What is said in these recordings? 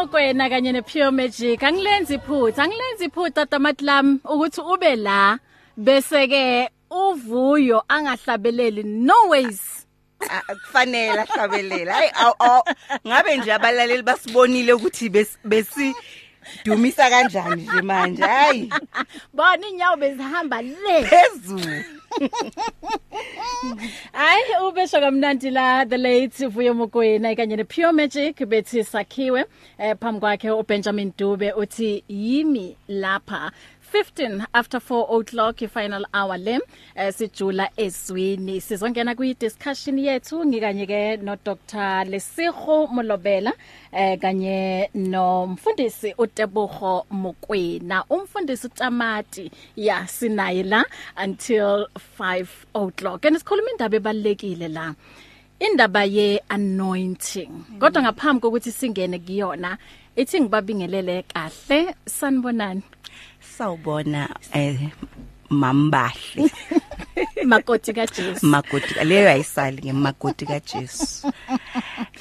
mokwena kanye nePure Magic. Angilenzi iphutha angilenzi iphutha tamatlam ukuthi ube la. Bese ke uvuyo angahlabeleli no ways. Kufanele ahlabelela hayi ngabe nje abalaleli basibonile ukuthi bes- besi dumisa kanjani nje manje? Hayi. Bona inyawo bezihamba le. Phezulu Hayi ubesho kamnandi la the late Vuyo Mokoena kanye ne Pure Magic bethi sakhiwe eh phambi kwakhe uBenjamin Dube uthi yimi lapha. 15 after 4 o'clock final hour le eh, sijula eswini sizongena kwi discussion yethu ngikanye ke no Dr Lesigo Molobela eh kanye nomfundisi uTebogo Mokwena. Umfundisi uTamati ya sinaye la until 5 o'clock. And sikhuluma indaba ebalekile la indaba ye anointing kodwa ngaphambi kokuthi singene kuyona ithi ngibabingelele kahle. Sanibonani. Sawubona eh mambahle makoti kaJesu makoti leyo ayisali ngemakoti kaJesu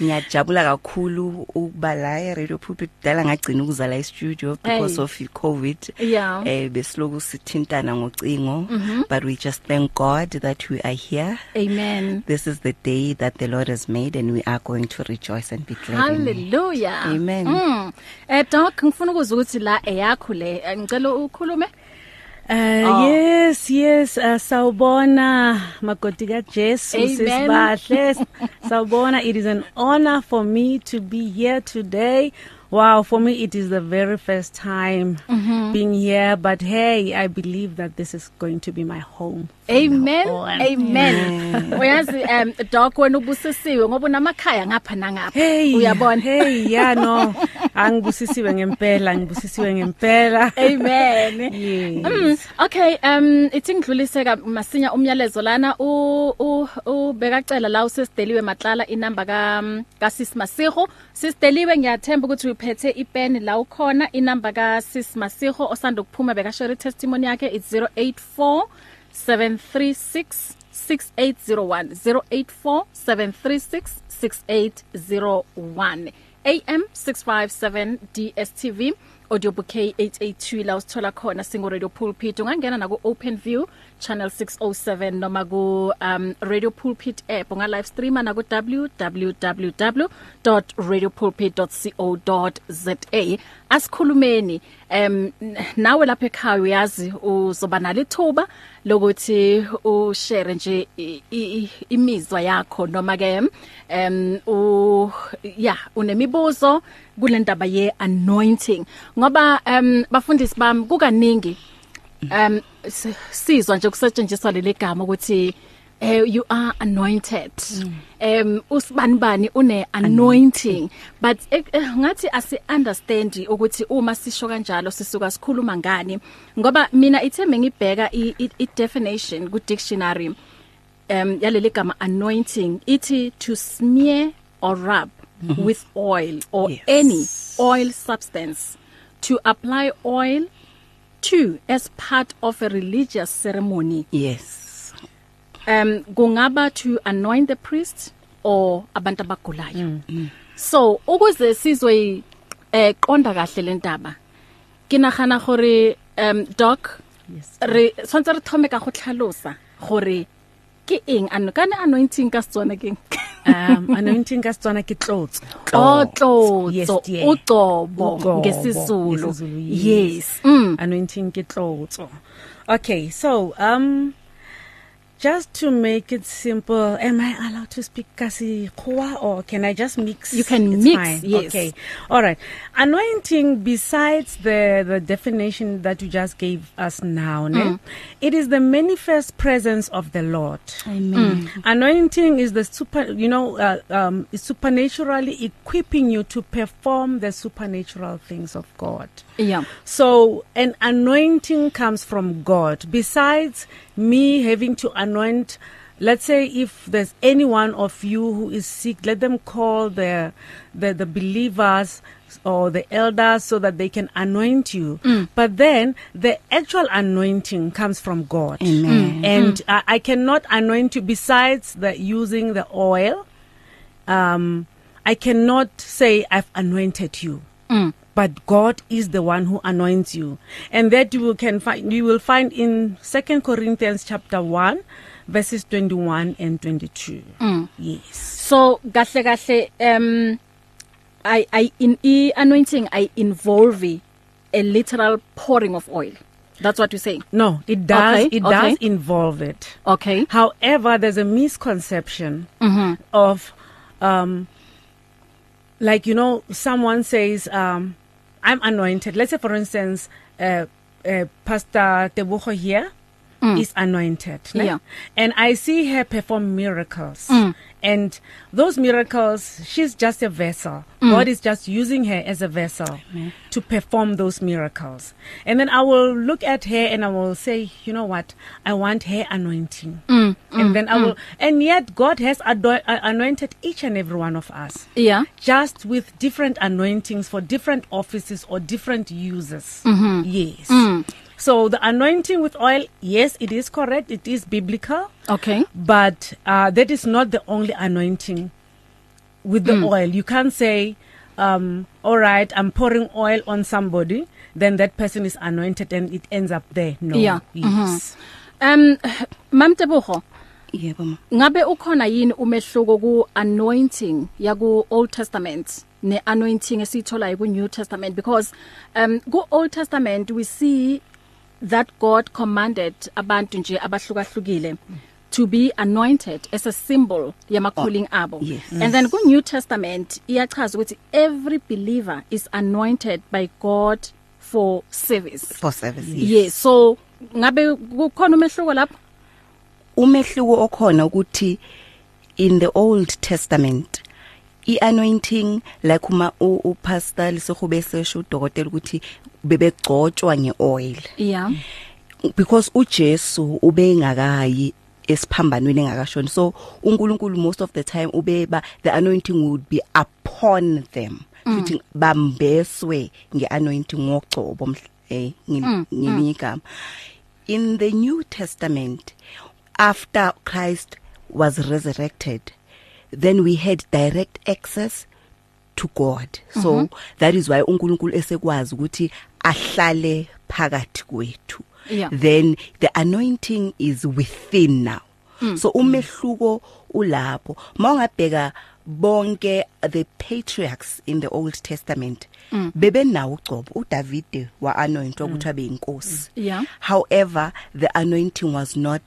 ngiyajabula kakhulu ukuba la e radio pulpit dala ngagcina ukuzala e studio because Hey. of covid Yeah. eh besiloku sithintana ngocingo but we just thank God that we are here amen This is the day that the Lord has made and we are going to rejoice and be glad in it. hallelujah Amen. mm. eh doc ngifuna ukuzwa ukuthi la eyakho le Eh, ngicela ukhulume Uh, Oh. yes yes uh, sawubona makoti kaJesu Amen. sisibahle sawubona it is an honor for me to be here today wow for me it is the very first time mm -hmm. being here but hey i believe that this is going to be my home Amen. amen. Uyazi um doc wena ubusisiwe ngoba unamakhaya ngapha nangapha. Hey uyabona? hey yeah no. Angibusisiwe ngempela ngibusisiwe ngempela. Amen. Yes. Mm, okay, um ithi ngidlulise ka masinya umyalezo lana. U ubekacela la usesideliwe matlala inamba ka ka Sis Masigo. Sisideliwe ngiyathemba ukuthi uphethe ipen la ukhona. Inamba ka Sis Masigo osanda ukuphuma bekashare testimony yakhe it's 084 736 6801 084 736 6801 AM 657 DSTV audio bouquet 882 la usithola khona singo radio pulpit. Ungangena na ku open view channel 607 noma ku um radio pulpit app. Unga live streamer na ku www.radiopulpit.co.za asikhulumeni em nawe lapha ekhaya uyazi uzoba nalithuba lokuthi ushare nje imizwa yakho noma ke em u ya unemibuzo kule ndaba ye anointing ngoba em bafundisi bami kukaningi um si- sizwa nje kusetshenziswa leli gama ukuthi eh you are anointed um usibani bani une anointing but eh, eh, ngathi asi understand ukuthi uma sisho kanjalo sisuka sikhuluma ngani ngoba mina ithembe ngibheka i, i, i definition ku dictionary um yaleli gama anointing ithi to smear or rub mm -hmm. with oil or Yes. yes. any oil substance to apply oil to as part of a religious ceremony Yes. um kungaba to anoint the priest or abantu abagulayo mm. so ukuze sizwe eh qonda kahle lentaba kinagana gore um doc yes re swantse re thome ka go tlhalosa gore ke eng? Ano kana anointing ka Setswana keng um anointing ka Setswana ke tlotso. Oh tlotso. Yes, dear. ucobo Uqobo, ngesizulu. ngesizulu, yes. Mm. Anointing ke tlotso. Okay so um just to make it simple am i allowed to speak kasi khoa or can i just mix? You can it's mix, fine. yes. okay all right anointing besides the the definition that you just gave us now mm. ne? it is the manifest presence of the lord amen Anointing is the super, you know, uh, um, is supernaturally equipping you to perform the supernatural things of God. yeah So an anointing comes from God. Besides me having to anoint, let's say if there's any one of you who is sick, let them call the the, the believers or the elders so that they can anoint you. Mm. But then the actual anointing comes from God. Amen. Mm. And mm. I, I cannot anoint you besides the using the oil. Um I cannot say I've anointed you. Mm. But God is the one who anoints you. And that you will can find you will find in 2 Corinthians chapter 1 verses 21 and 22. Mm. Yes. so kahle kahle um i i in e anointing i involve a literal pouring of oil that's what you're saying No, it does Okay, it okay. does involve it. okay However, there's a misconception mhm of um like you know someone says um I'm anointed. Let's say for instance uh, uh Pastor Tebogo here mm. is anointed? Yeah. And I see her perform miracles. Mm. And those miracles she's just a vessel. Mm. God is just using her as a vessel Amen. to perform those miracles. And then I will look at her and I will say, you know what? I want her anointing. mm, and then I will and yet God has uh, anointed each and every one of us yeah just with different anointings for different offices or different uses Mhm. yes Mm. So the anointing with oil yes it is correct it is biblical. Okay. But uh that is not the only anointing with the Mm. mm. oil. You can't say um all right i'm pouring oil on somebody then that person is anointed and it ends up there. No. Yeah. yes. Um mamtebogo yebo ma ngabe ukhona yini umehluko ku anointing yaku Old Testament ne anointing esithola ku New Testament? Because um ku Old Testament we see that God commanded abantu nje abahlukahlukile to be anointed as a symbol yama calling oh, abo. yes. and then ku New Testament iyachaza ukuthi every believer is anointed by God for service. For service yes so ngabe kukhona umehluko lapho? Umehluko okhona ukuthi in the old testament ianointing like uma u- upastor lisehube sesho udokotela ukuthi bebegcotshwa ngeoil. Yeah. Because uJesu ubengakayi esiphambanweni engakashoni. So uNkulunkulu most of the time ubeba the anointing would be upon them. Futhi bambeswe ngeanointing ngogcobo mhl- eh ngil- ngelinye igama. In the new testament after Christ was resurrected then we had direct access to God so mm -hmm. that is why uNkulunkulu esekwazi ukuthi ahlale phakathi kwethu Yeah. then the anointing is within now mm. so umehluko ulapho mawungabheka bonke the patriarchs in the old testament mm. bebenawo ugcobo uDavid wa anointwa ukuthi abe inkosi Yeah. however the anointing was not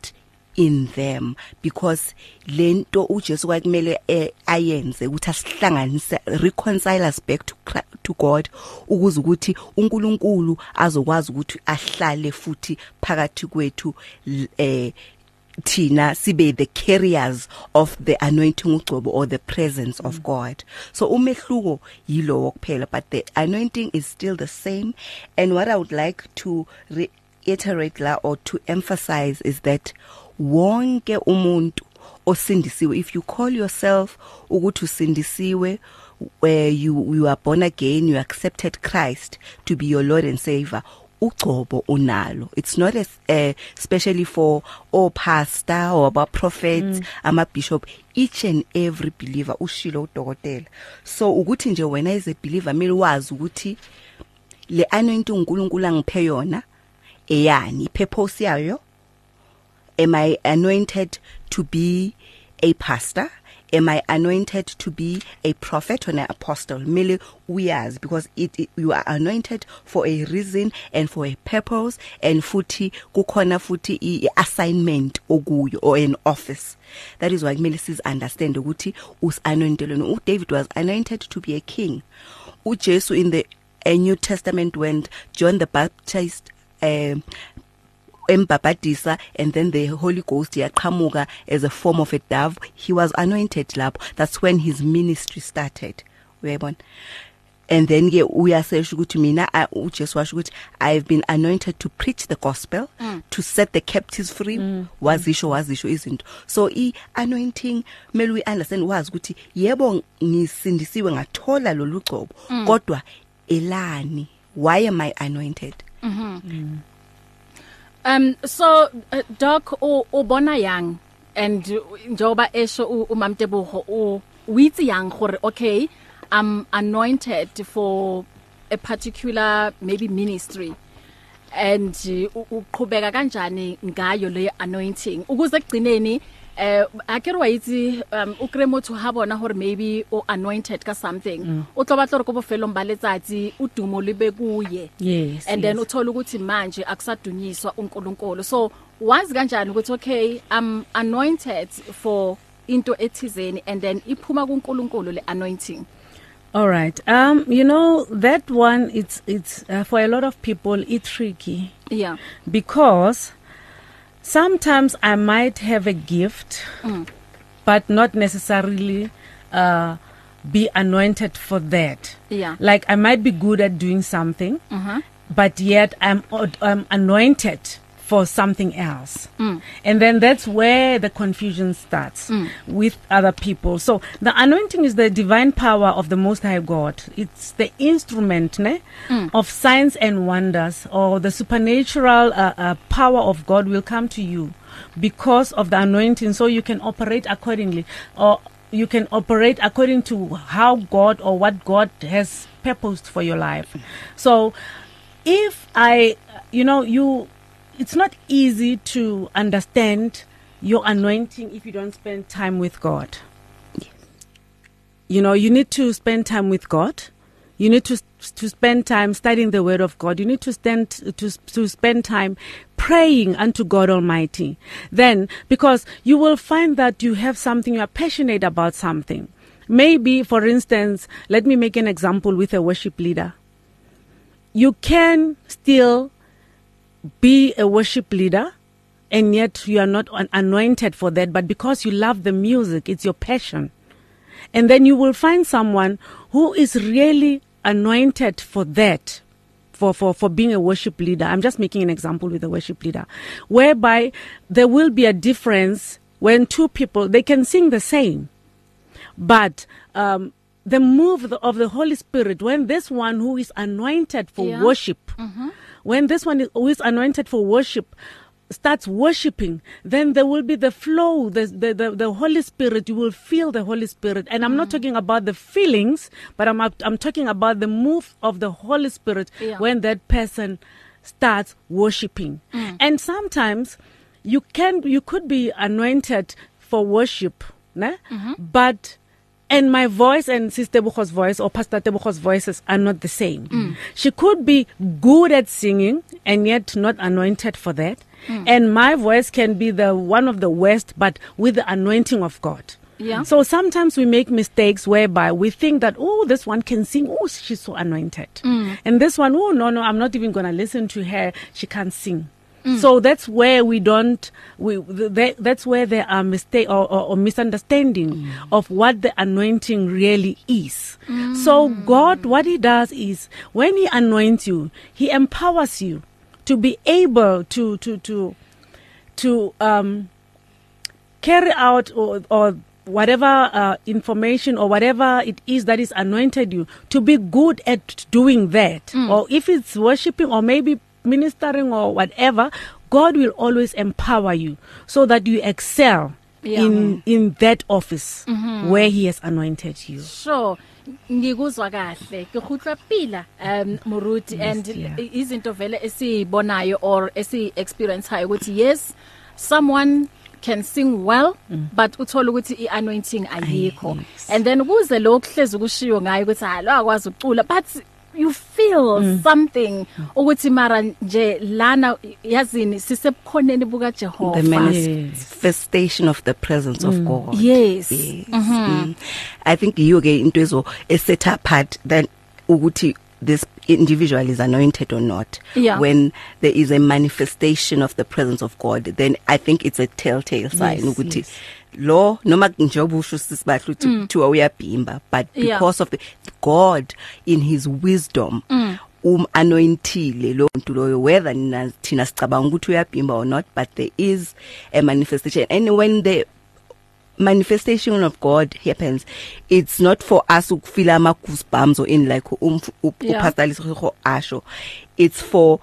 in them because lento uJesu kwakumele eh, ayenze ukuthi asihlanganise reconcile us back to to God ukuze ukuthi uNkulunkulu azokwazi ukuthi ahlale futhi phakathi kwethu eh thina sibe the carriers of the anointing ugcobo or the presence of God. So umehluko yilo kuphela but the anointing is still the same. And what i would like to reiterate la or to emphasize is that wonke umuntu osindisiwe. If you call yourself ukuthi usindisiwe where you you are born again you accepted Christ to be your lord and savior ugcobo unalo. It's not as uh, especially for all pastor or aba prophets mm. ama bishop each and every believer ushilo udokotela. So ukuthi nje wena as a believer mele wazi ukuthi le anointing uNkulunkulu angiphe yona eyani? Purpose yayo? Am i anointed to be a pastor? Am i anointed to be a prophet or an apostle? Mele uyazi because it, it you are anointed for a reason and for a purpose and futhi kukhona futhi i assignment okuyo or an office. That is why kumele siz understand ukuthi us anointed u David was anointed to be a king. uJesu in the a New Testament when John the Baptist um embabhadisa and then the Holy Ghost yaqhamuka as a form of a dove. He was anointed lapho. That's when his ministry started. Uyayibona? And then ke uyasesha ukuthi mina I- uJesu washo ukuthi I've been anointed to preach the gospel mm. to set the captives free. Mm. wazisho wazisho izinto. So i anointing mele uyi understand wazi ukuthi yebo ngisindisiwe ngathola lolu gcobo mm. kodwa elani? Why am I anointed? Um so uh, doc u ubona yang? And njoba esho u- umamtebuho u withi yang gore okay I'm anointed for a particular maybe ministry. And uqhubeka kanjani ngayo le anointing? Ukuze kugcineni eh akere wa itse um o kre motho ha bona hore maybe o anointed ka something. Mm. o tlo batla re go bofelong ba letsatsi o dumo le be kuye. Yes, and then uthola ukuthi manje akusadunyiswa uNkulunkulu. So wazi kanjani ukuthi okay i'm anointed for into ethizeni and then iphuma kuNkulunkulu le anointing? All right. Um you know that one it's it's uh, for a lot of people it's tricky. Yeah. Because sometimes I might have a gift Mm. but not necessarily uh be anointed for that. yeah Like I might be good at doing something mhm but yet I'm I'm anointed for something else. Mm. And then that's where the confusion starts Mm. with other people. So the anointing is the divine power of the most high God. It's the instrument ne, Mm. of signs and wonders or the supernatural uh, uh, power of God will come to you because of the anointing so you can operate accordingly or you can operate according to how God or what God has purposed for your life. So if I you know you it's not easy to understand your anointing if you don't spend time with God. You know, you need to spend time with God. You need to to spend time studying the word of God. You need to stand to to spend time praying unto God Almighty. Then because you will find that you have something you are passionate about something. Maybe for instance, let me make an example with a worship leader. You can still be a worship leader and yet you are not an- anointed for that but because you love the music it's your passion and then you will find someone who is really anointed for that for for for being a worship leader i'm just making an example with a worship leader whereby there will be a difference when two people they can sing the same but um the move of the, of the holy spirit when this one who is anointed for Yeah. worship mm-hmm. When this one is, who is anointed for worship starts worshiping then there will be the flow the, the the the holy spirit you will feel the holy spirit and i'm mm. not talking about the feelings but i'm i'm talking about the move of the holy spirit Yeah. when that person starts worshiping mm. and sometimes you can you could be anointed for worship ne mm-hmm. but and my voice and Sister Tebucho's voice or Pastor Tebucho's voices are not the same. Mm. She could be good at singing and yet not anointed for that. Mm. And my voice can be the one of the worst but with the anointing of God. Yeah. So sometimes we make mistakes whereby we think that oh this one can sing oh she's so anointed. Mm. And this one oh no no I'm not even going to listen to her she can't sing. Mm. So that's where we don't we th- that's where there are mistake or, or, or misunderstanding mm. of what the anointing really is. Mm. So God what he does is when he anoints you he empowers you to be able to to to to um carry out or or whatever uh, information or whatever it is that is anointed you to be good at doing that mm. or if it's worshiping or maybe ministering or whatever god will always empower you so that you excel yeah. in in that office mm -hmm. where he has anointed you sure ngikuzwa kahle ngihutla pila um Muruti and izinto vele esibonayo or esi experience hayo ukuthi yes someone can sing well mm. but uthola ukuthi ianointing ayikho Yes. and then kuze lokuhlezi kushiyo ngayo ukuthi ha lo akwazi ukucula but you feel mm. something ukuthi mara nje lana yazini sisebukhoneni buka the Jehova manifestation of the presence of God Yes. yes. Mm. i think you ke into ezo set apart that ukuthi this individual is anointed or not Yeah. when there is a manifestation of the presence of God then i think it's a telltale sign Yes, ukuthi yes. Lo noma njengoba usho sisibahlu ukuthi kuthiwa uyabhimba but Yeah. because of the God in his wisdom um anointile lo muntu loyo whether nina thina sicabanga ukuthi uyabhimba or not but there is a manifestation. And when the manifestation of God happens it's not for us ukufila ama goosebumps or in like um Yeah. upastor Lisego asho. It's for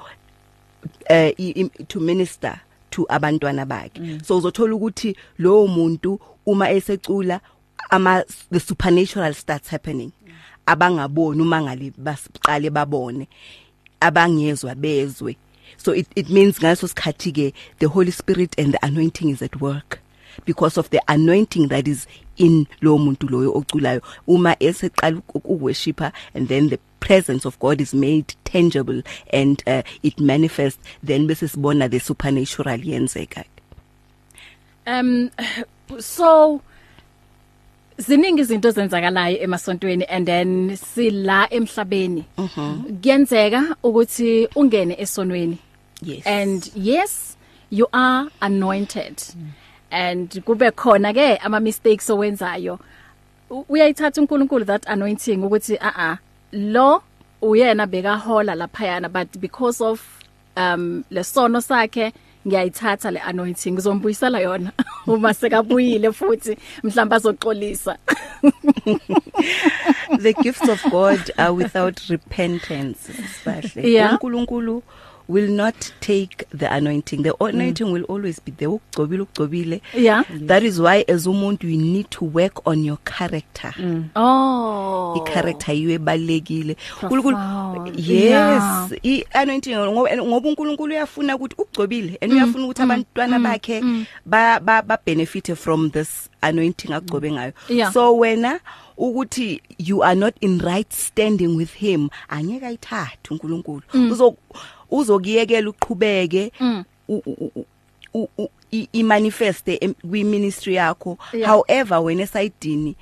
uh, i- im- to minister. To abantwana bakhe. Mm. so uzothola ukuthi lo muntu uma esecula ama the supernatural starts happening. Abangaboni uma ngale basiqale babone. Abangezwe bezwe. So it it means ngaso sikhathi ke the holy spirit and the anointing is at work. Because of the anointing that is in lo muntu loyo oculayo. Uma eseqala ukuworshipa and then the presence of God is made tangible and uh, it manifests then bese sibona the supernatural yenzeka. Um so ziningi izinto zenzakalayo emasontweni and then sila emhlabeni. Kuyenzeka ukuthi ungene esonweni. Yes. And yes you are anointed. And kube khona ke ama mistakes owenzayo. U- uyayithatha uNkulunkulu that anointing ukuthi a a lo uyena bekahola laphayana but because of um lesono sakhe ngiyayithatha le anointing. Ngizombuyisela yona uma sekabuyile futhi mhlamba azoxolisa. The gifts of God are without repentance sibahle. Yeah. uNkulunkulu will not take the anointing. The anointing mm. will always be there ukugcobile ukugcobile. Yeah. that is why as umuntu you need to work on your character. Mm. oh. I-character yiyo ebalekile Profound. yes. Yeah. i-anointing ngoba ngoba uNkulunkulu uyafuna ukuthi ugcobile and uyafuna ukuthi abantwana bakhe ba ba ba benefit from this anointing agcobe ngayo. Yeah. so wena ukuthi you are not in right standing with him angeke ayithathe uNkulunkulu. Uzo uzokiyekela uqhubeke u- u- u- u- u- i manifeste kwi ministry yakho. However wena esayidini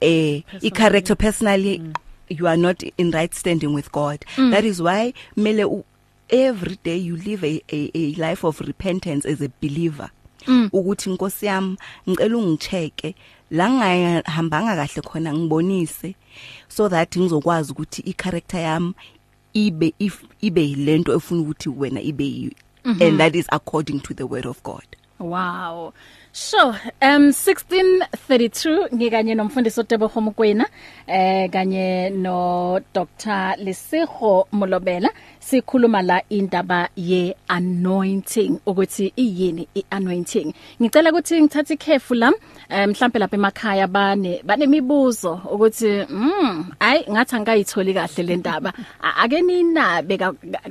eh i character personally you are not in right standing with God. That is why mele u- every day you live a, a a life of repentance as a believer. Ukuthi inkosi yami ngicela ungicheke la ngihambanga kahle khona ngibonise so that ngizokwazi ukuthi i character yami ibe if ibe lento efuna ukuthi wena ibe yiyo and that is according to the word of God Wow. Sure. Um 1632 ngikanye nomfundisi Otebo Homokwena eh kanye no Dr. Lesigo Molobela sikhuluma la indaba ye anointing ukuthi iyini ianointing. Ngicela ukuthi ngithathe ikhefu la eh, Eh, mhlambe lapha emakhaya bane banemibuzo ukuthi mm ayi ngathi angayitholi kahle le ndaba. Ake ninabe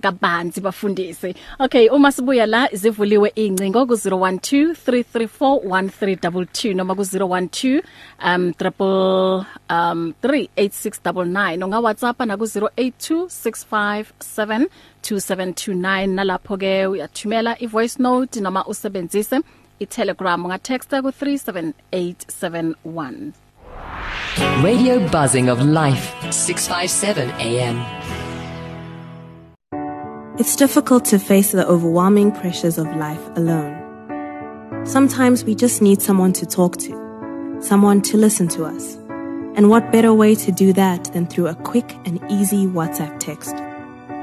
kabanzi bafundise okay uma sibuya la zivuliwe incingo ku 0123341322 noma ku 012 um triple um 38699 onga WhatsApp na ku 0826572729 nalapho ke uyathumela i voice note noma usebenzise 082 iTelegram ungatexta ku 37871 Radio buzzing of life 657 AM It's difficult to face the overwhelming pressures of life alone. Sometimes we just need someone to talk to, someone to listen to us. And what better way to do that than through a quick and easy WhatsApp text?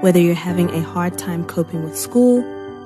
Whether you're having a hard time coping with school,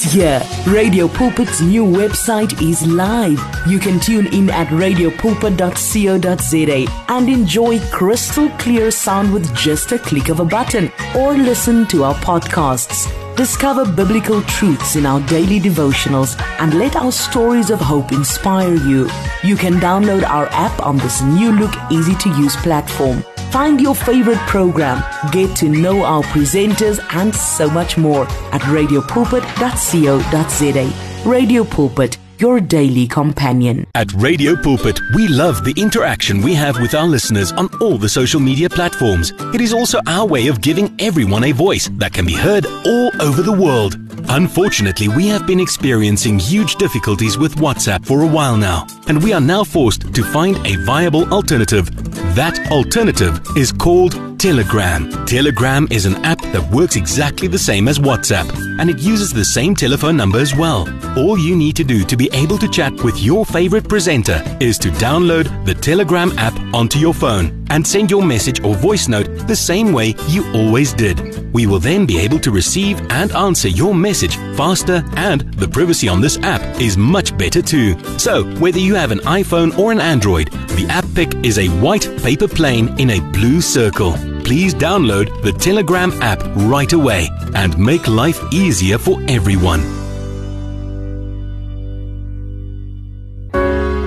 It's here. Radio Pulpit's new website is live. You can tune in at radiopulpit.co.za and enjoy crystal clear sound with just a click of a button or listen to our podcasts. Discover biblical truths in our daily devotionals and let our stories of hope inspire you. You can download our app on this new look, easy to use platform. Find your favorite program, get to know our presenters, and so much more at radiopulpit.co.za. Radio Pulpit, your daily companion. At Radio Pulpit, we love the interaction we have with our listeners on all the social media platforms. It is also our way of giving everyone a voice that can be heard all over the world. Unfortunately, we have been experiencing huge difficulties with WhatsApp for a while now, and we are now forced to find a viable alternative. That alternative is called Telegram. Telegram is an app that works exactly the same as WhatsApp, and it uses the same telephone number as well. All you need to do to be able to chat with your favorite presenter is to download the Telegram app onto your phone and send your message or voice note the same way you always did. We will then be able to receive and answer your message faster, and the privacy on this app is much better too. So, whether you have an iPhone or an Android, the app pic is a white paper plane in a blue circle. Please download the Telegram app right away and make life easier for everyone.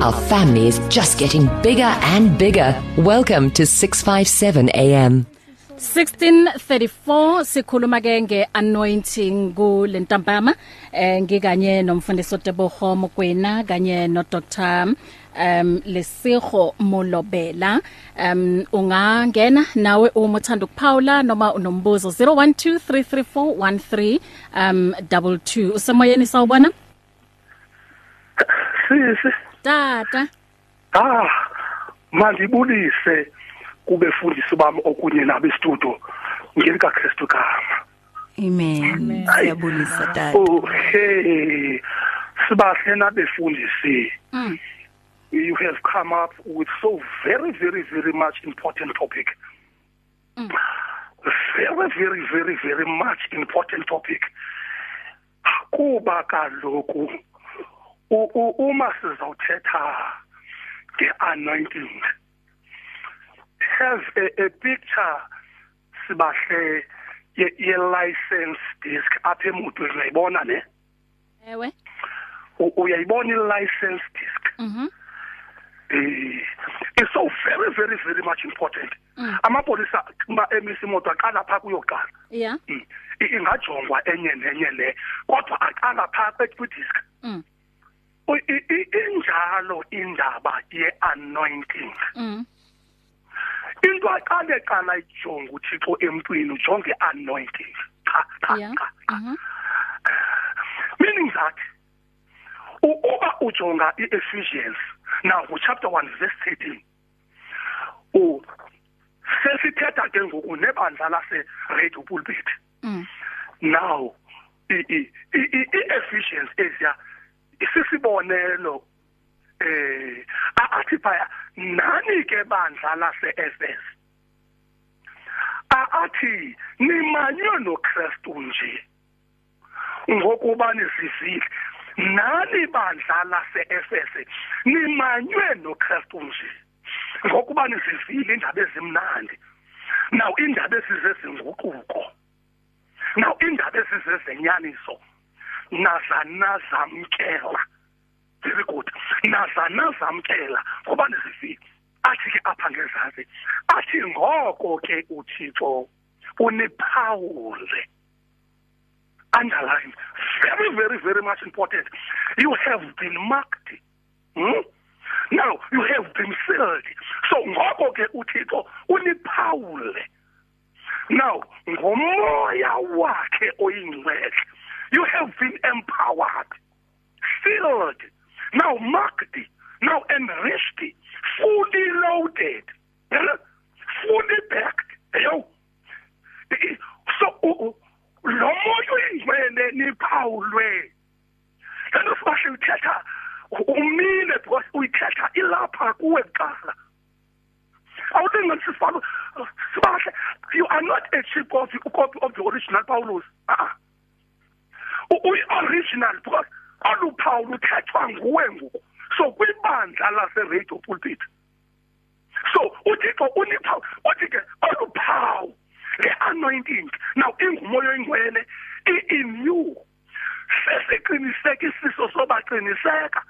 Our family is just getting bigger and bigger. Welcome to 657 AM. 1634 sikhuluma ke ngeanointing kulentambama eh ngikanye nomfundisi Tebogo Mokwena kanye no Dr um Lesigo Molobela um ungangena nawe uma uthanda ukuphawula noma unombuzo 01233413 um 22 usemoyeni sawubona sisi tata. Ah mandibulise kubefundisi bami okunye nabe studio ngelika Kristu kama Amen. Siyabulisa tata. oh hey. Sibahle nabefundisi. Mm. you have come up with so very very very much important topic. Very very very very much important topic. Kuba kaloku u- u- uma sizawuthetha nge-anointing have a, a picture sibahle ye- ye-license disc apha emotweni uyayibona ne? Ewe. Uyayibona i-license disc? Mhm. Eh it's so very very very much important. Amapolisa ma emisa imoto aqala pha kuyoqala. Yeah Mm. Ingajongwa enye nenye le kodwa aqala pha kwi-disc. Mm. U- i- i- injalo indaba ye-anointing. Mm. Into aqale qala ijonga uthixo emntwini ujonge i-anointing cha cha cha mhm meaning that u- uba ujonga i-ephesians now chapter 1 verse 13 u sesithetha ke ngoku nebandla lase-radio pulpit mm. Now i-ephesians eziya isisibonelo eh athi phaya nani ke bandla lase-fs A- athi nimanywe noKristu nje ngokuba nisivile nani bandla lase-efese nimanywe noKristu nje ngokuba nisivile indaba ezimnandi? Now indaba esizezinguquko now indaba esizezenyaniso nazanazamkela very good. Nazanazamkela ngoba nisivile athi ke apha ngezantsi athi ngoko ke uthixo uniphawule underline. Very very very much important. You have been marked hmm? now you have been sealed. So ngoko ke uthixo uniphawule. Now ngomoya wakhe oyingcwele you have been empowered sealed now marked now enriched fully loaded fully backed yo. So lo moya oyingcwele niphawulwe. Lento sibahle uthetha umile because uyithetha ilapha kuwe kuqala. Awulinga sifalo sibahle you are not a cheap copy, of the original Paulus. Ah uh-uh. Uyi-original because aluphawu luthethwa nguwe ngoku. So kwibandla lase-radio pulpit. So uthixo uniphawu uthi ke oluphawu le-anointing. Now ingumoya oyingcwele i-in you sesiqinisekisiso sobaqiniseka.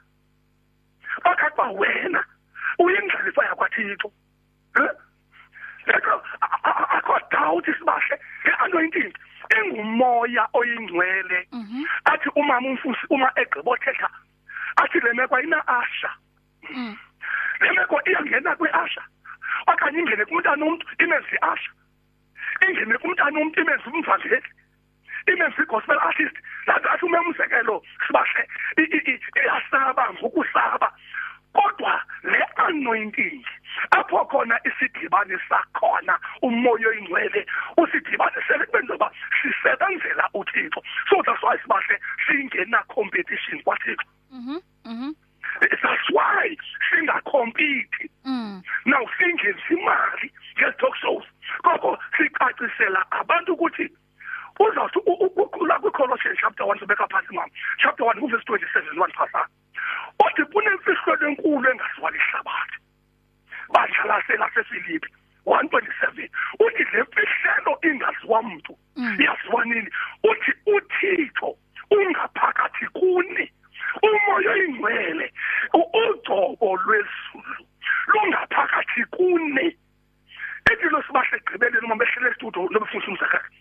Phakathi kwa wena uyingxalifa yakwathixo. Akho doubt sibahle i-anointing ingumoya oyingcwele athi umama umfusi uma egqibothetha athi le meko ayina-asha le meko iyangena kwi-asha okanye ingene kumntana womntu imenze i-asha ingene kumntana womntu imenze umvangeli i-Memphis gospel artist lathi umemsekelo sibahle i- i- i- iyasaba ngokusaba kodwa le anointing apho khona isidibane sakhona umoya oyingcwele usidibanisele kwenzoba sisebenzela uThixo so that's why sibahle singena competition kwaThixo Mhm. Mhm. that's why singacompete Mm. now singenza imali nge-talk shows koko sicacisela abantu ukuthi uzawuthi u- u- ukhula kwi-colossians chapter 1 sibeka phansi mama chapter 1 kuvesi 27 1 phasa uthi kunemfihlelo enkulu engaziwa lihlabathi bajalasela sefilipi 127 uthi le mfihlelo ingaziwa mntu yaziwa nini uthi uthixo ungaphakathi kuni umoya oyingcwele u- ugcobo lwezulu lungaphakathi kuni impilo sibahle egqibeleni uma behlele estudio lobufundi umsakazi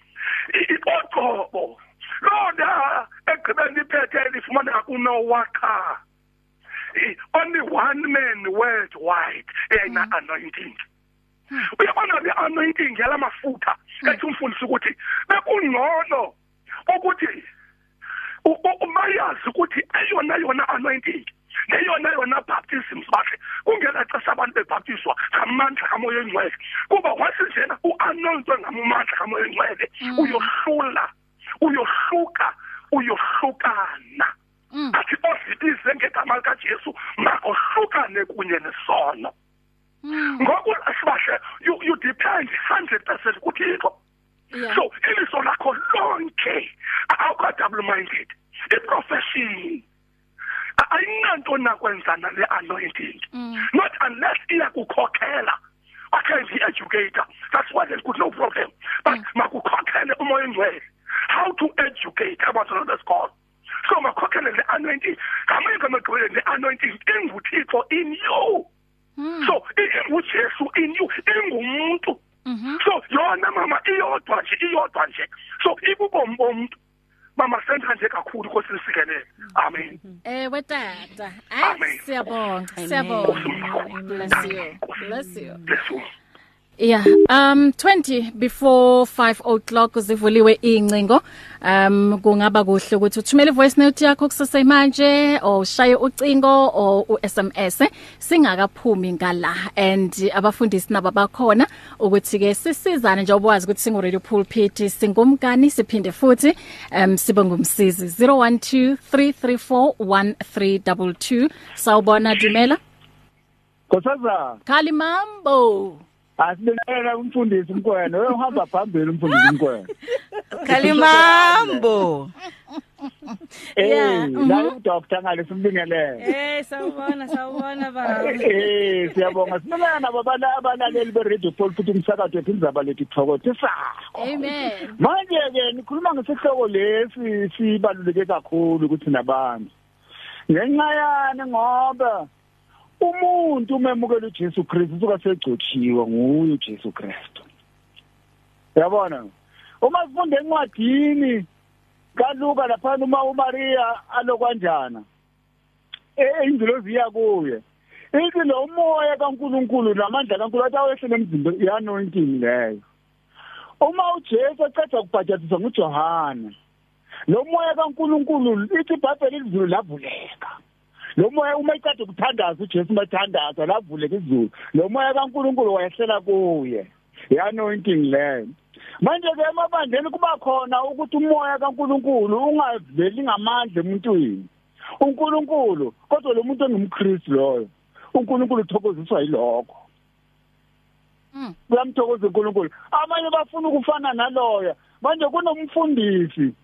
ugcobo lona egqibeleni iphethe lifumaneka kunowakha Eh, only one man worldwide eyayina anointing uyabona le anointing yala mafutha ethi umfundisi ukuthi bekungcono ukuthi u- u- bayazi ukuthi eyona yona anointing neyona yona baptism bakhe kungela xesha abantu bebhaptiswa ngamandla kamoya engcwele kuba once njena u-anointwe ngamandla kamoya engcwele uyohlula uyohluka uyohlukana athi ozibize ngegama likajesu makohlukane kunye nesono. Ngoku sibahle you, you depend 100 percent kuthixo. Yeah. so iliso lakho lonke awukho double minded iprofession ayinanto nakwenza nale anointing. Not unless iyakukhokhela okay ngi-educator that's why there's good no problem. But makukhokhele umoya engcwele. How to educate abantwana besikolo? So makhokhele le anointing ngamanye ngamagqibeleni le anointing inguthixo in you so i- ingujesu in you ingumuntu so yona mama iyodwa nje iyodwa nje so ibubomi bomntu mama senza nje kakhulu inkosi lisikelele amen Ewe tata. Ay Amen. siyabonga. Amen. Siyabonga. Bless you. Bless you. bless you Yeah, um 20 before 5 o'clock uzivuliwe incingo. Um kungaba kuhle ukuthi uthumele voice note yakho kusase manje or ushaye ucingo or uSMS singakaphumi ngala and abafundisi nabo bakhona ukuthi ke sisizane nje obwazi ukuthi singu radio pulpit singumkani siphinde futhi um sibe ngumsizi. 0123341322 sawubona Dumela. Kosaza Khali mambo. Asibingelela umfundisi umkwena uyahamba phambili umfundisi umkwena Kalimambo. Yeah, eh la udoctor ngale simbingelele Eh sawubona sawubona baba. eh siyabonga. Sibingelela nabo abala- abalaleli be radio pulpit umsakazo wethu indaba lethu thokozisako Amen. Manje ke nikhuluma ngesihloko lesi sibaluleke kakhulu ukuthi nabantu. Ngenxa yani ngoba umuntu umemukela uJesu Kristu usuka segcotshiwe nguye uJesu Kristu. Yabona? Uma sifunde encwadini kaLuka lapha uma uMaria alokwanjana eingilozi yakuye ithi lo moya kaNkuluNkulu namandla kaNkulunkulu atawehlela emzimbeni i-anointing leyo. Uma uJesu eceda kubhajathiswa nguJohana lo moya kaNkuluNkulu ithi iBhayibheli izulu lavuleka lo moya uma icade kuthandaza uJesu mathandaza lavuleka izulu lo moya kaNkuluNkulu wayehlela kuye. I-anointing leyo manje ke emabandleni kuba khona ukuthi umoya kaNkuluNkulu ungaveli ngamandla emuntwini. uNkulunkulu kodwa lo muntu engumKristu loyo uNkulunkulu uthokoziswa yilokho. Kuyamthokoza uNkulunkulu. Abanye bafuna ukufana naloya. Manje kunomfundisi.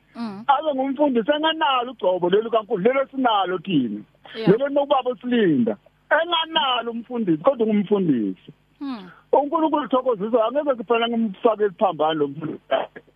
Abe ngumfundisi enganalo ugcobo lelo kaNkulu lelo sinalo thina Yeah. lelo nokubaba silinda enganalo umfundisi kodwa ngumfundisi Hmm. uNkulunkulu uthokoziswa angeke kuphela ngimfake isiphambano lo mfundisi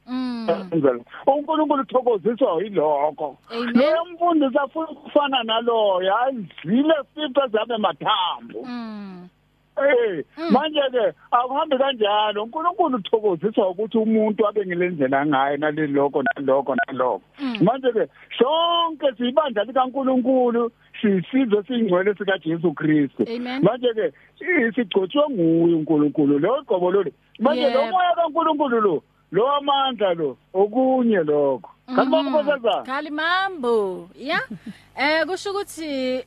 Mm. Ngizela. uNkulunkulu uthokoziswa yilokho Amen. lo mfundisi afuna ukufana naloya azile sipho zabe mathambo Mm. Eh manje ke akuhambi kanjalo. uNkulunkulu uthokoziswa ukuthi umuntu abe ngilendlela ngaye naliloko naloko naloko manje ke sonke sibandla likaNkulunkulu sisizwe singcwele sika Jesu Kristu manje ke sigcotshwe nguye uNkulunkulu lo gqobo lo manje lo moya kaNkulunkulu lo lo amandla lo okunye lokho. Kanibona nkosazana Khali mambo. Yeah. Eh kusho ukuthi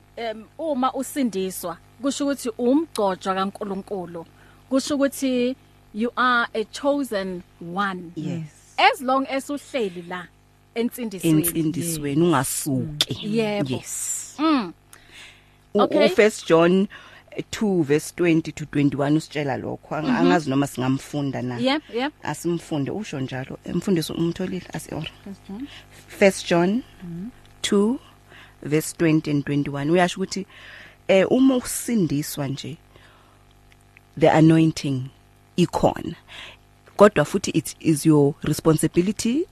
uma usindiswa kusho ukuthi umgcojwa kaNkuluNkulu. Kusho ukuthi you are a chosen one. yes As long as uhleli la entsindisweni. insindisweni ungasuki yes Mm. Okay. first john 2 verse 20 to 21 usitshela lokho Anga- angazi noma singamfunda na Yep, yep. asimfunde usho njalo emfundisi umtholile asior first john 2 verse 20 and 21 uyasho ukuthi eh uma usindiswa nje the anointing ikhona. Kodwa futhi it is your responsibility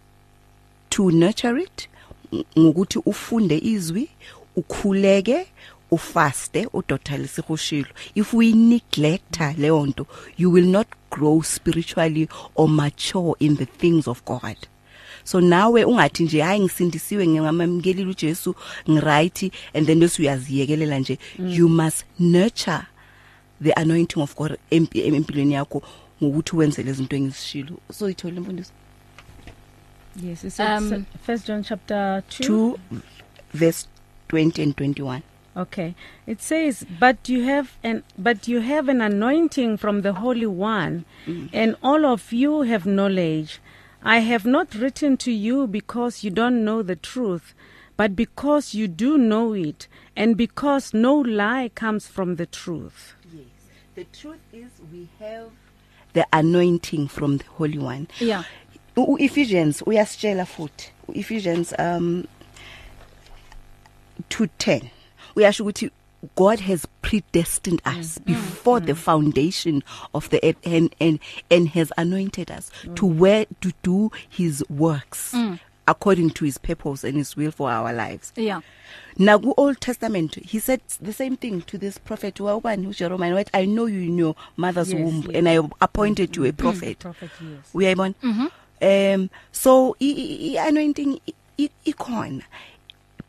to nurture it ng- ngokuthi ufunde izwi ukhuleke ufaste udr lisihushilo if we neglecta leyo nto you will not grow spiritually or mature in the things of god. So nawe ungathi nje hayi ngisindisiwe ngamamkelile uJesu ngiright and then bese uyaziyekelela nje you must nurture the anointing of God empi- empilweni yakho ngokuthi wenze lezi zinto engizishilo so ithole imfundiso Yes, it's Um, um, First John chapter 2. 2 verse 20 and 21 Okay. It says, "But you have an but you have an anointing from the Holy One, and all of you have knowledge. I have not written to you because you don't know the truth, but because you do know it, and because no lie comes from the truth." yes the truth is we have the anointing from the holy one Yeah. Ephesians uyasitshela futhi Ephesians um 2:10 uyasho ukuthi God has predestined us mm. before mm. the foundation of the earth and and, and has anointed us mm. to where to do his works mm. according to his purpose and his will for our lives Yeah. Now ku Old Testament he said the same thing to this prophet wabani uJeremiah what I know you in your mother's Yes, womb yes. and I appointed you a prophet Prophet, yes. uyayibona um so i- i i- anointing ikhona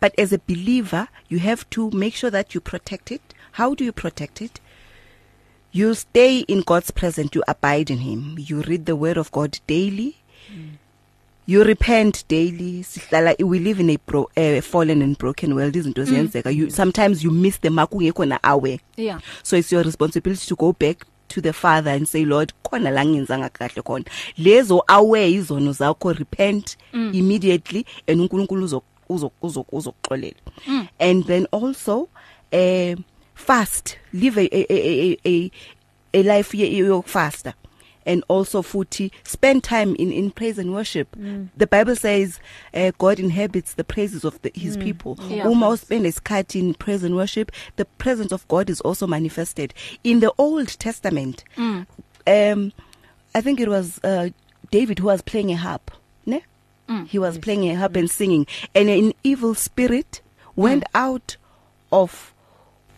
but as a believer you have to make sure that you protect it. How do you protect it? You stay in God's presence. You abide in him. You read the word of God daily. You repent daily. Sihlala we live in a bro, uh, fallen and broken world. Izinto ziyenzeka. You sometimes you miss the mark. Ungekho na aware Yeah. so it's your responsibility to go back to the father and say lord khona la ngiyenzanga kahle khona. Lezo aware izono zakho repent mm. immediately and uNkulunkulu uzo uzo uzo uzokuxolela mm. and then also eh fast live a a a a, a life yokufasta and also futhi spend time in in praise and worship mm. the bible says uh, god inhabits the praises of the, his mm. people Yeah. uma uspend isikhathi in praise and worship the presence of god is also manifested in the old testament mm. um i think it was uh, david who was playing a harp ne mm. he was yes. playing a harp and singing and an evil spirit went mm. out of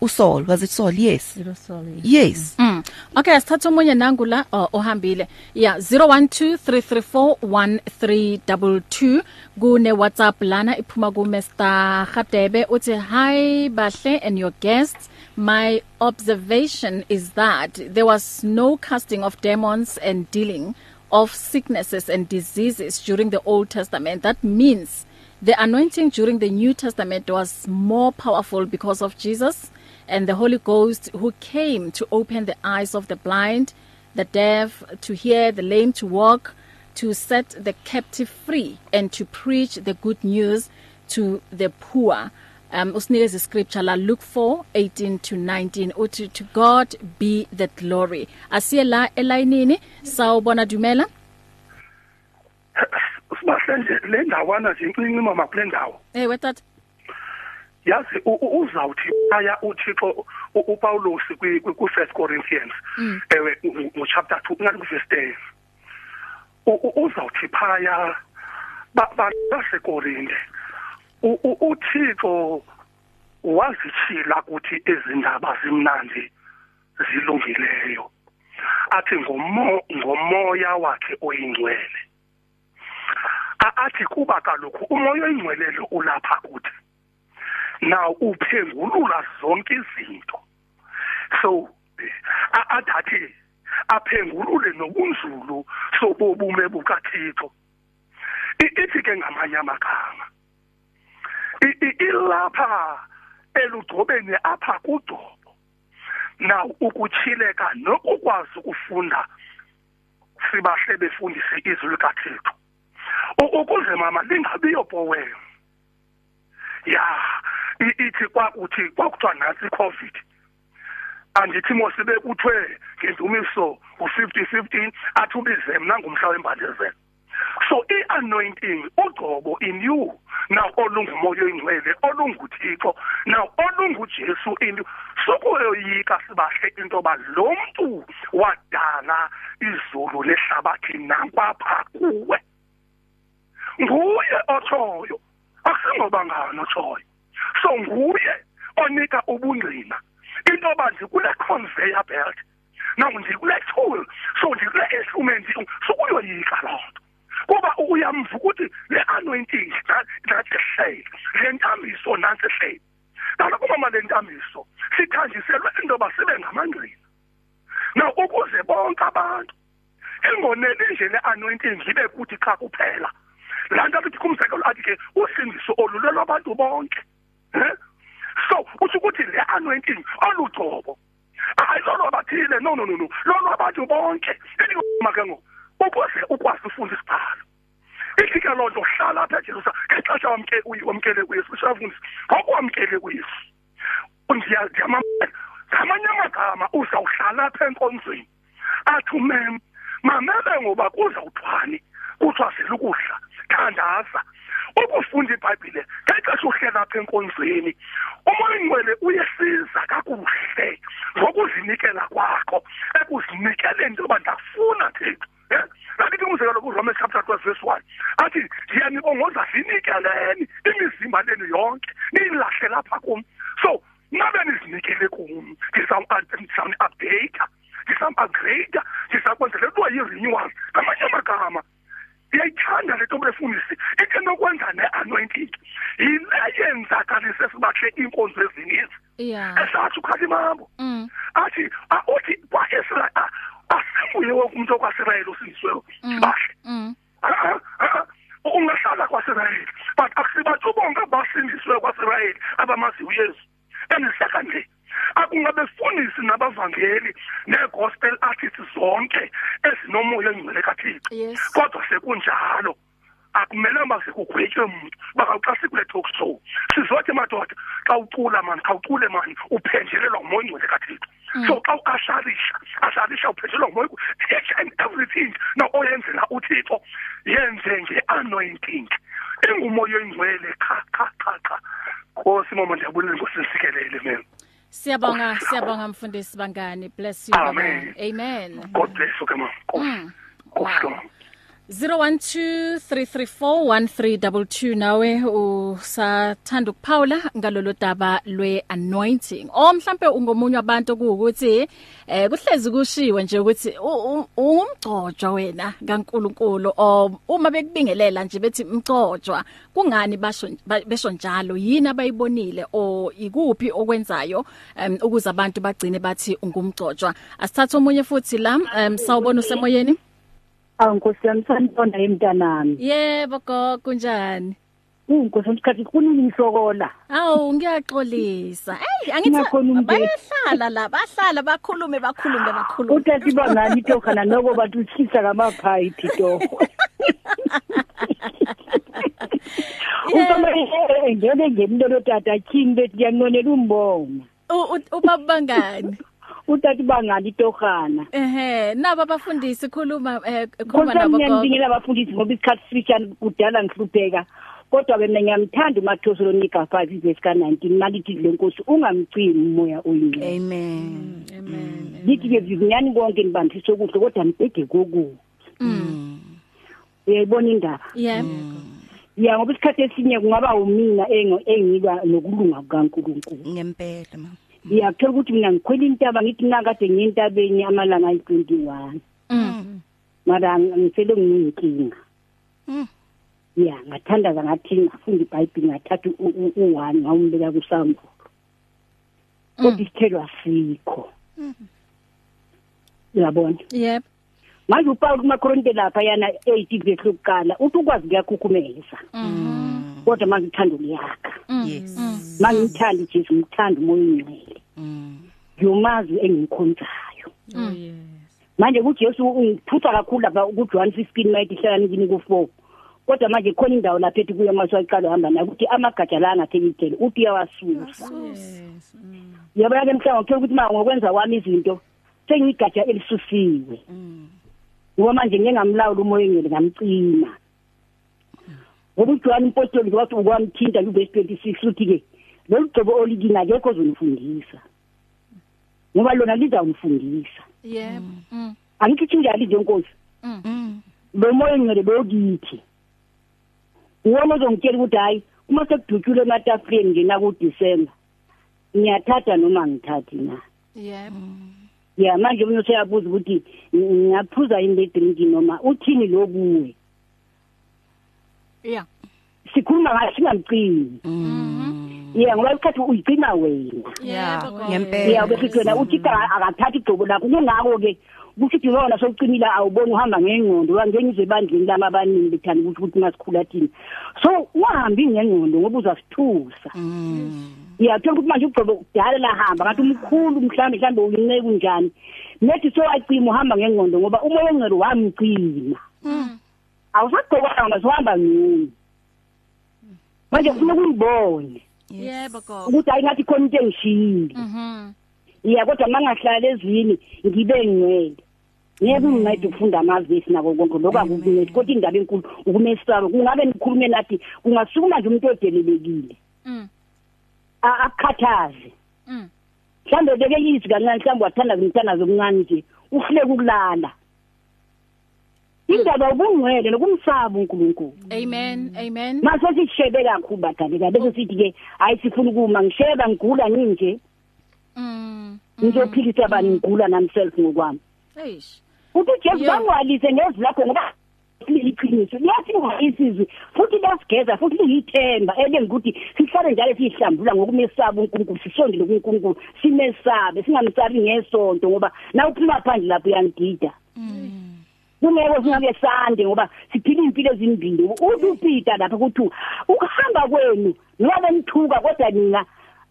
usaul was it saul yes It was solid. yes Mm. Okay, sithatha umunye nangu la oh, ohambile. Yeah, 0123341322 kune WhatsApp lana iphuma ku Mr. Khadebe uthi hi bahle and your guests. My observation is that there was no casting of demons and dealing of sicknesses and diseases during the Old Testament. That means the anointing during the New Testament was more powerful because of Jesus and the Holy Ghost who came to open the eyes of the blind, the deaf to hear, the lame to walk, to set the captive free and to preach the good news to the poor. Um usinikeza scripture la Luke 4:18 to 19 uthi to God be the glory. Asiye la elayinini? Sawubona Dumela. sibahle nje le ndawana nje incinci mama kule ndawo. Eh wetata. Yazi u- u- uzawuthi aya uthixo u- upawulos kwi- kwi- ku-first corinthians. Ewe u- u- chapter two ngathi ku-verse ten. U- u- uzawuthi phaya ba- ba- basekorinte U- u- uthixo wazitshila kuthi ezi ndaba zimnandi zilungileyo. Athi ngomo ngomoya wakhe oyingcwele. Athi kuba kaloku umoya oyingcwele lo ulapha kuthi now uphengulula zonke izinto. So athathi aphengulule nobunzulu sobobume bukaThixo. Ithi ke ngamanye amagama ilapha elugcobeni apha kugcobo now ukuchileka nokukwazi ukufunda sibahle befundise izwi likaThixo. Ukuze mama lingabiyo poem ya ithi kwakuthi kwakuthiwa nansi covid. Andithi mosibe kuthiwe ngendumiso u50 15 athi ubize mna ngumhla wembandezelo so i-anointing ugcobo in you. Now olungumoya oyingcwele olunguthixo. Now olungujesu in you. Sokuyoyika sibahle into yoba lo mntu wadala izulu lehlabathi nakwapha kuwe. Nguye otshoyo. Akusingoba ngani otshoyo? So nguye onika ubungqina. Into yoba ndikule conveyor belt now ndikule tool so ndikule instrument sokuyoyika loo nto. Kuba uyamva ukuthi le anointing nathi hleli le ntambiso nansi hleli kaloku mama le ntambiso sithanjiselwe into yoba sibe ngamangqina now ukuze bonke abantu ingoneli nje le-anointing ibe kuthi cha kuphela laa nto athi kumzekelo athi ke usindiso olulelwa abantu bonke so utsho ukuthi le anointing olugcobo hayi lolo abathile no no no no lolo abantu bonke. Elikuma ke ngo ukuze ukwazi ufunda isibhalo ithi ke loo nto hlala apha ejerusa ngexesha wamke wamkele kuyesu ushafundisa ngokuwamkele ndiyamamela ngamanye amagama uzawuhlala apha enkonzweni. Athi umem mamele ngoba kuzawuthwani kuthiwa selukudla thandaza. Ukufunda ibhayibhile ngexesha uhlela apha enkonzweni umoya ingcwele uyesiza kakuhle ngokuzinikela kwakho ekuzinikeleni into yoba ndakufuna thixo. Lakithi umzekelo kuRomans chapter 12 verse 1 athi ndiyanibongoza zinikeleni imizimba lenu yonke niyilahle lapha kum. So nabe nizinikele kum ndizawuni-update ndizam-upgrade ndizakwenzela kuba yi-renewal ngamanye amagama. Ndiyayithanda le nto befundisi ithe nokwenza ne-anointing yile yenzakalise sibahle iinkonzo ezininzi. Yeah. Esathi ukhalimambo mm. athi a- uthi kwaisrael asinguye wonke umuntu okwasirayeli osindisiweyo sibahle mm. ah. ungahlala kwasirayeli but akusibatho bonke abasindisiweyo kwasirayeli abamaziyo uyesu. And secondly akungabefundisi nabavangeli nee-gospel artists zonke ezinomoya engcwele kathixo. Kodwa sekunjalo akumelanga uba sekugwetywe mntu bakawuxa sikule talk show sizothi madoda xa ucula mani khawucule mani uphenjelelwa ngumoya ingcwele kathixo so xa uasharisha asharisha uphenjelelwa ngumoya each and everything na oyenzela uthixo yenze nge-anointing ingumoya oyingcwele cha cha cha cha nkosi mama ndiyabulela nkosi nisikelele mem Siyabonga mfundisi bangani bless you. Amen. Amen. god bless you nkosi Mm. Wow. mama 0123341322 nawe usathanda ukuphawula ngalolu daba lwe-anointing o mhlambe ungomunye wabantu kuwukuthi eh kuhlezi kushiwe nje ukuthi ungumgcojwa wena kaNkuluNkulu o uma bekubingelela nje bethi mgcojwa kungani basho ba- besho njalo yini abayibonile o ikuphi okwenzayo ukuze abantu bagcine bathi ungumgcojwa asithathe omunye futhi la sawubona usemoyeni Awu Nkosi yami sanibona emntanami. Yebo gogo kunjani? Unkosi isikhathi kuningi ngihlokola. Awu ngiyaxolisa. Hey angithi Singakhona umndeni. bayahlala la bahlala bakhulume bakhulume bakhulume. Uthathi bangani tokhana noko bathi uthisa ngamaphayiphi toho. Ukama ngeke ngemlo lotata king bethi yanonela umbonga. U- u- Ubabangani? Uthathi bangani tokhana. Ehe nabo abafundisi khuluma eh khuluma Kodwa nabo mina gogo. ngibingela abafundisi ngoba isikhathi sifishane kudala ngihlupheka. Kodwa ke mina ngiyamthanda uMathosi lonika 5 verse ka19 malithi lenkosi ungamcimi umoya oyingcwele. amen. Amen. lithi ke vinyani konke nibandiswe kuhle kodwa nibheke koku uyayibona indaba? Yeah. ya ngoba isikhathi esinye kungaba umina engo- engilwa nokulunga kukaNkulunkulu. Ngempela ma ngiyathola ukuthi mina ngikhwela intaba ngithi mina kade ngiyentabeni amalanga ayi-21 Mm. mara ngisele nginenkinga. Mm. Ya ngathandaza ngathi ngafunda ibhayibhili ngathatha u- u- u-one ngawumbeka kusambulo kodwa isithelo asikho. Uyabona? Yebo manje uPaul kumaKorinto lapha yana 8 verse lokuqala uthi ukwazi kuyakukhukumeza kodwa manje uthando liyakha yes. Manje ngithanda Jesu ngithanda umoya ongcwele. Ngiyomazi engimkhonzayo Oh yes. manje kuJesu ungiphutha kakhulu lapha kuJohn 15 mayithi hlakaniphi ku4 kodwa manje khona indawo lapha ethi kuye mase waqala uhamba nayo ukuthi amagatsha la angatheki ithele uthi uyawasusa. Yabona ke mhlawumbe uthola ukuthi ma ngokwenza kwami izinto sengigatsha elisusiwe. Ngoba manje ngeke ngamlawula umoya engene ngamcima. Ngoba uJohn impostoli wathi ukwamthinta kuverse 26 uthi ke lolu gcobo olikini akekho ozonifundisa. Ngoba lona lizawunifundisa yebo mm. angithi njalo nje nkosi Mm. lo moya engcwele beyokithi uwona ozongitshela ukuthi hayi uma sekudutyulwe ematafuleni ngena kuDisemba ngiyathatha noma ngithathi na? Yebo ya manje umuntu useyabuza ukuthi ngiyaphuza yini le drink noma uthini lo kuwe yeah. Sikhuluma ngayo singamcini yeah ngoba isikhathi uyigcina wena. Nkosi. ngempela. Yeah bese wena uthi akathathi igcobo lakho. Kungako ke ukuthi yona sokucinile awuboni uhamba ngengqondo wangengizwe ebandleni lama abaningi bethanda ukuthi ukuthi masikhula thina. So uhambi ngengqondo ngoba uzasithusa. Ngiyathola ukuthi manje ugcobo kudala lahamba ngathi umkhulu mhlambe mhlambe uyinceke kunjani. Nethi so acima uhamba ngengqondo ngoba umoya ongcwele wamcima. Awusagcokanga masiwahamba ngini manje kufuna kuyibone yebo gogo. Ukuthi hayi ngathi khona into engishiyile. Mhm iya kodwa mangahlala ezini ngibe ngcwele. Ngeke ungincede ukufunda amavesi nako konke lokho akukuncedi kodwa indaba enkulu ukumesaba kungabe nikhulume nathi kungasukuma nje umuntu odelelekile. Mm. A- akukhathaze. Mm. Mhlambe beke yizi kancane mhlambe wathanda kumntana zomncane nje uhleke ukulala. Indaba ubungcwele nokumsaba uNkulunkulu. Amen amen. Mase sishebe kakhulu badaleka bese sithi ke hayi sifuna ukuma ngisheba ngigula nginje. Mm ngizophilisa bani ngigula namself ngokwami. Eish. Uthi Jesu Yeah. bangwalise ngezi lakho ngoba liyiqiniso liyasinga isizwe futhi lasigeza futhi liyithemba. Ebe ngikuthi sihlale njalo sihlambula ngokumesaba uNkulunkulu sisondele kuNkulunkulu simesabe singamsabi ngesonto ngoba na uphuma phandle lapho uyangida. Kungeke singabe sande ngoba siphila impilo ezimbili. Uthi uPeter lapha ukuthi ukuhamba kwenu ngoba nithuka kodwa nina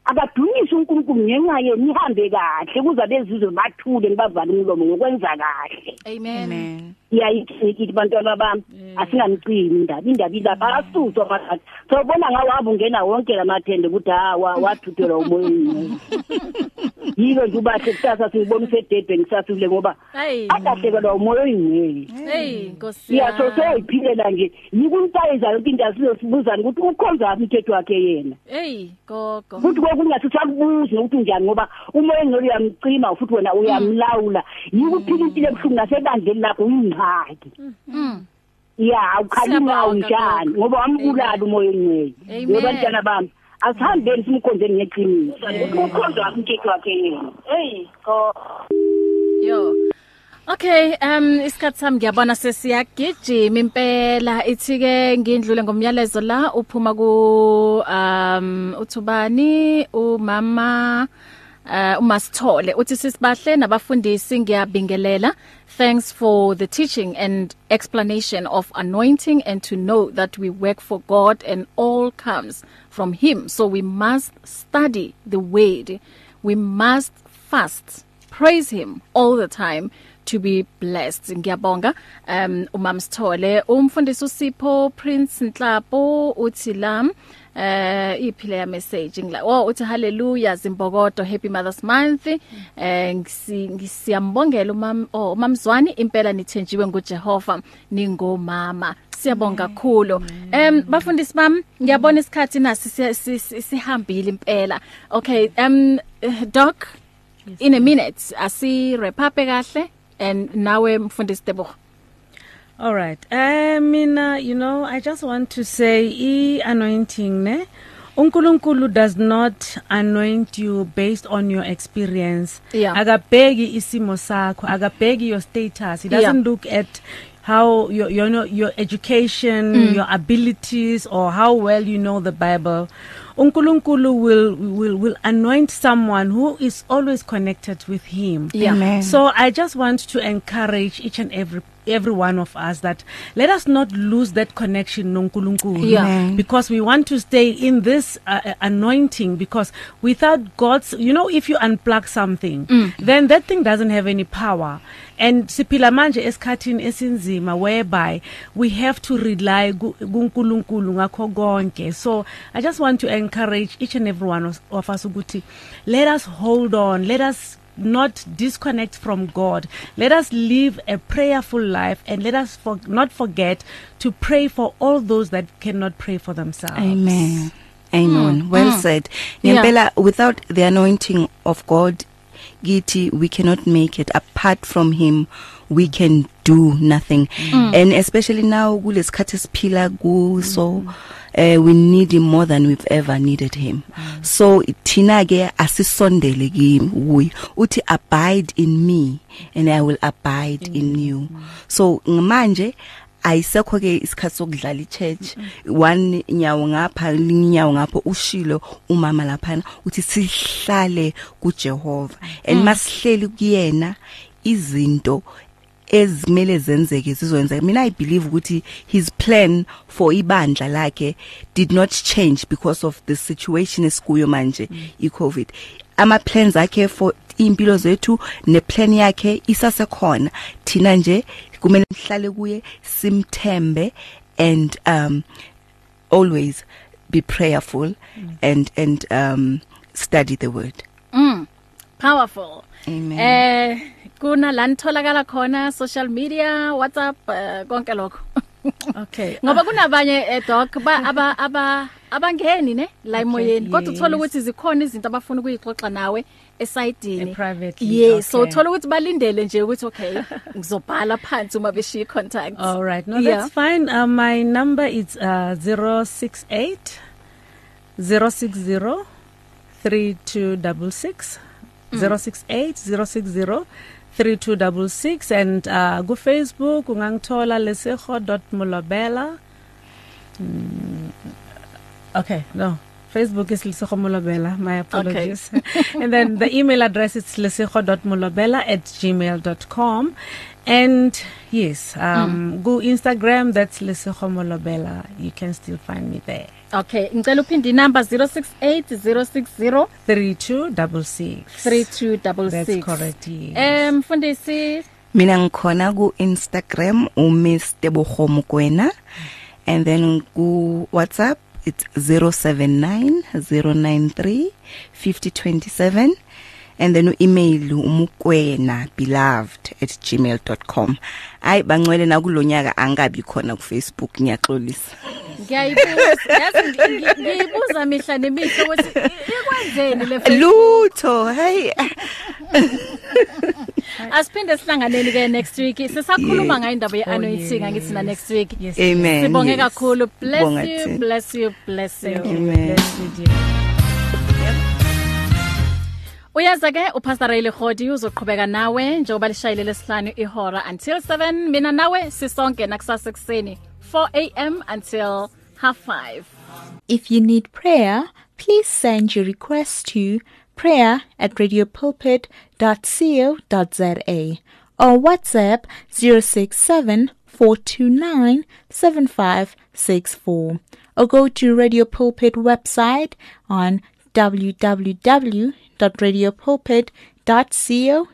akadunyiswe uNkulunkulu ngenxa yenu nihambe kahle kuza bezizwe bathule nibavale umlomo ngokwenza kahle. Amen. Amen. Iyayithi bantwana bami. Asingamcini indaba indaba ilapha asuswa phakathi sawubona ngawo hamba ungena wonke lamathende ukuthi ha wa- wathuthelwa umoyeni. Yilo nje ubahle kusasa siyibona usededweni kusasule ngoba hey akahlekelwa umoya oyingcwele hey nkosi ya so seyiphilela nje. Yikuntayiza yonke into asizosibuzana ukuthi ukhonza aphi umthetho wakhe yena. Hey gogo. Futhi kokungathi usakubuzi nokuthi njani ngoba umoya engcwele uyamcima futhi wena uyamlawula. Yikuphila impilo ebuhlungu nasebandleni lakho uyingxaki. Mm. Ya awukhalimi Siyabonga, awunjani Gogo. ngoba wambulala umoya engcwele Amen. yebantwana bami. Asihambeni simkhonzeni ngeqiniso ukhonza umthetho wakhe yena. Hey go. Yo. Okay um isikhathi sami ngiyabona sesiyagijima impela. Ithi ke ngindlule ngomyalezo la uphuma ku um uthubani umama uh umasithole uthi sisibahle nabafundisi ngiyabingelela. Thanks for the teaching and explanation of anointing and to know that we work for God and all comes from him. So we must study the word. We must fast. Praise him all the time to be blessed. Ngiyabonga. Um umam Sithole. Umfundisi uSipho Prince Nhlapo uthi lam eh iphile message ngila oh uthi hallelujah zimbokodo happy mothers month. Eh ngisi- ngisiyambongela umam oh umamzwani impela nithenjiwe nguJehova ningomama. Siyabonga kakhulu. Em bafundisi bam ngiyabona isikhathi nasi si- si- si- sihambile impela. Okay um doc in a minute asi wrap up kahle and nawe mfundisi Tebogo. All right. Uh, mina, you know, I just want to say i anointing ne uNkulunkulu does not anoint you based on your experience. Yeah. Akabheki isimo sakho, akabheki your status. He doesn't Yeah. look at how your you know your education, mm. your abilities or how well you know the Bible. uNkulunkulu will will will anoint someone who is always connected with him Yeah. Amen. so i just want to encourage each and every every one of us that let us not lose that connection nonkulunkulu Yeah. Because we want to stay in this uh, uh, anointing because without God's you know if you unplug something mm. then that thing doesn't have any power and siphila manje esikhathini esinzima whereby we have to rely ku- kuNkulunkulu ngakho konke so i just want to encourage each and every one of, of us ukuthi let us hold on let us not disconnect from God. Let us live a prayerful life and let us for, not forget to pray for all those that cannot pray for themselves. Amen. Amen. Mm. Well mm. said. Yeah. Ngempela without the anointing of God githi we cannot make it apart from him we can do nothing mm. and especially now kulesikhathi siphila kuso mm. Uh, we need him more than we've ever needed him mm. so thina ke asisondele kimi uthi abide in me and i will abide mm. in you mm. so manje ayisekho ke isikhathi sokudlala ichurch one nyawo ngapha linyawo ngapho ushilo umama lapha uthi sihlale kuJehova and masihleli kuyena izinto ezimele zenzeke zizokwenza mina i believe ukuthi his plan for ibandla lakhe did not change because of the situation esikuyo manje i covid ama plans akhe for impilo zethu ne plan yakhe isasekhona thina nje kumele sihlale kuye simthembe and um always be prayerful mm. and and um study the word Mm. Powerful. Amen. Eh kuna la nitholakala khona social media, WhatsApp uh, konke lokho. Okay. Ngoba kunabanye eh, doc ba aba aba abangeni ne la emoyeni kodwa uthola ukuthi zikhona izinto abafuna ukuyixoxa nawe esayidini. Eh, Yes, so uthola ukuthi balindele nje ukuthi okay ngizobhala phansi uma beshiya contacts. All right. No, Yeah. that's fine. Uh, my number is uh 068 060 3266 068 060 3266 and uh ku Facebook ungangithola lesego.mulobela mm, okay no Facebook is Lesego Molobela my apologies. Okay. and then the email address is lesego.molobela@gmail.com and yes um mm. go Instagram that's Lesego Molobela you can still find me there. Okay, ngicela uphinde inamba 068060 3266 3266. That's correct. Yes. Eh mfundisi mina ngikhona ku Instagram uMiss Tebogo Mokwena and then ku WhatsApp it's 0790935027 and then uemail umukwena beloved@gmail.com ay bangcwele na kulonyaka angabi khona ku Facebook ngiyaxolisa ngiyayibuza. Yazi ngi- ngi- ngiyibuza mihla nemihla ukuthi ikwenzeni le lutho hey. Asiphinde sihlanganeni ke next week. Sisakhuluma ngayo indaba ye-anointing angithi na next week. Sibonge kakhulu. Bless you bless you bless you. Amen. Bless you, uyaza ke upastor Ray Legodi uzoqhubeka nawe njengoba lishayile lesihlanu ihora until 7 mina nawe sisonke nakusasa ekseni 4 am until half 5 If you need prayer, please send your request to prayer at radiopulpit.co.za or WhatsApp 067 429 7564 or go to Radio Pulpit website on www.radiopulpit.co.za.